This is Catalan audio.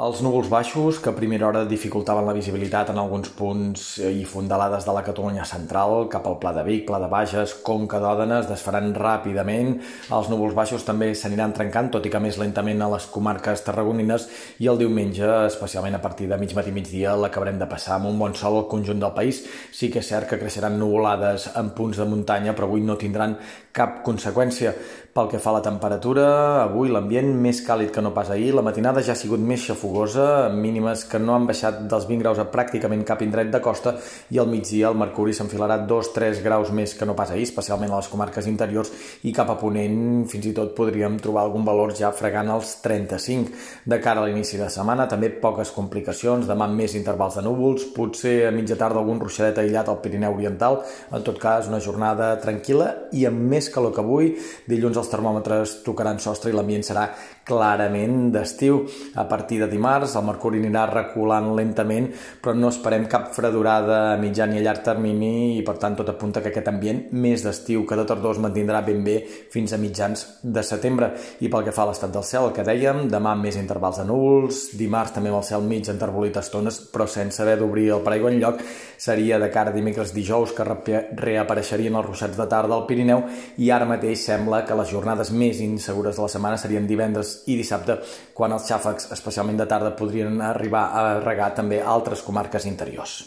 Els núvols baixos, que a primera hora dificultaven la visibilitat en alguns punts i fondalades de la Catalunya central, cap al Pla de Vic, Pla de Bages, Conca d'Òdenes, desfaran ràpidament. Els núvols baixos també s'aniran trencant, tot i que més lentament a les comarques tarragonines, i el diumenge, especialment a partir de mig matí migdia, l'acabarem de passar amb un bon sol al conjunt del país. Sí que és cert que creixeran nuvolades en punts de muntanya, però avui no tindran cap conseqüència. Pel que fa a la temperatura, avui l'ambient més càlid que no pas ahir, la matinada ja ha sigut més xafogosa, mínimes que no han baixat dels 20 graus a pràcticament cap indret de costa i al migdia el mercuri s'enfilarà 2-3 graus més que no pas ahir, especialment a les comarques interiors i cap a Ponent fins i tot podríem trobar algun valor ja fregant els 35. De cara a l'inici de setmana també poques complicacions, demà més intervals de núvols, potser a mitja tarda algun ruixadet aïllat al Pirineu Oriental, en tot cas una jornada tranquil·la i amb més calor que avui, dilluns els termòmetres tocaran sostre i l'ambient serà clarament d'estiu. A partir de dimarts el mercuri anirà reculant lentament, però no esperem cap fredurada a mitjà ni a llarg termini i per tant tot apunta que aquest ambient més d'estiu que de tardor es mantindrà ben bé fins a mitjans de setembre. I pel que fa a l'estat del cel, el que dèiem, demà més intervals de núvols, dimarts també amb el cel mig enterbolit estones, però sense haver d'obrir el paraigua en lloc, seria de cara a dimecres dijous que reapareixerien els ruixats de tarda al Pirineu i ara mateix sembla que les jornades més insegures de la setmana serien divendres i dissabte, quan els xàfecs, especialment de tarda, podrien arribar a regar també altres comarques interiors.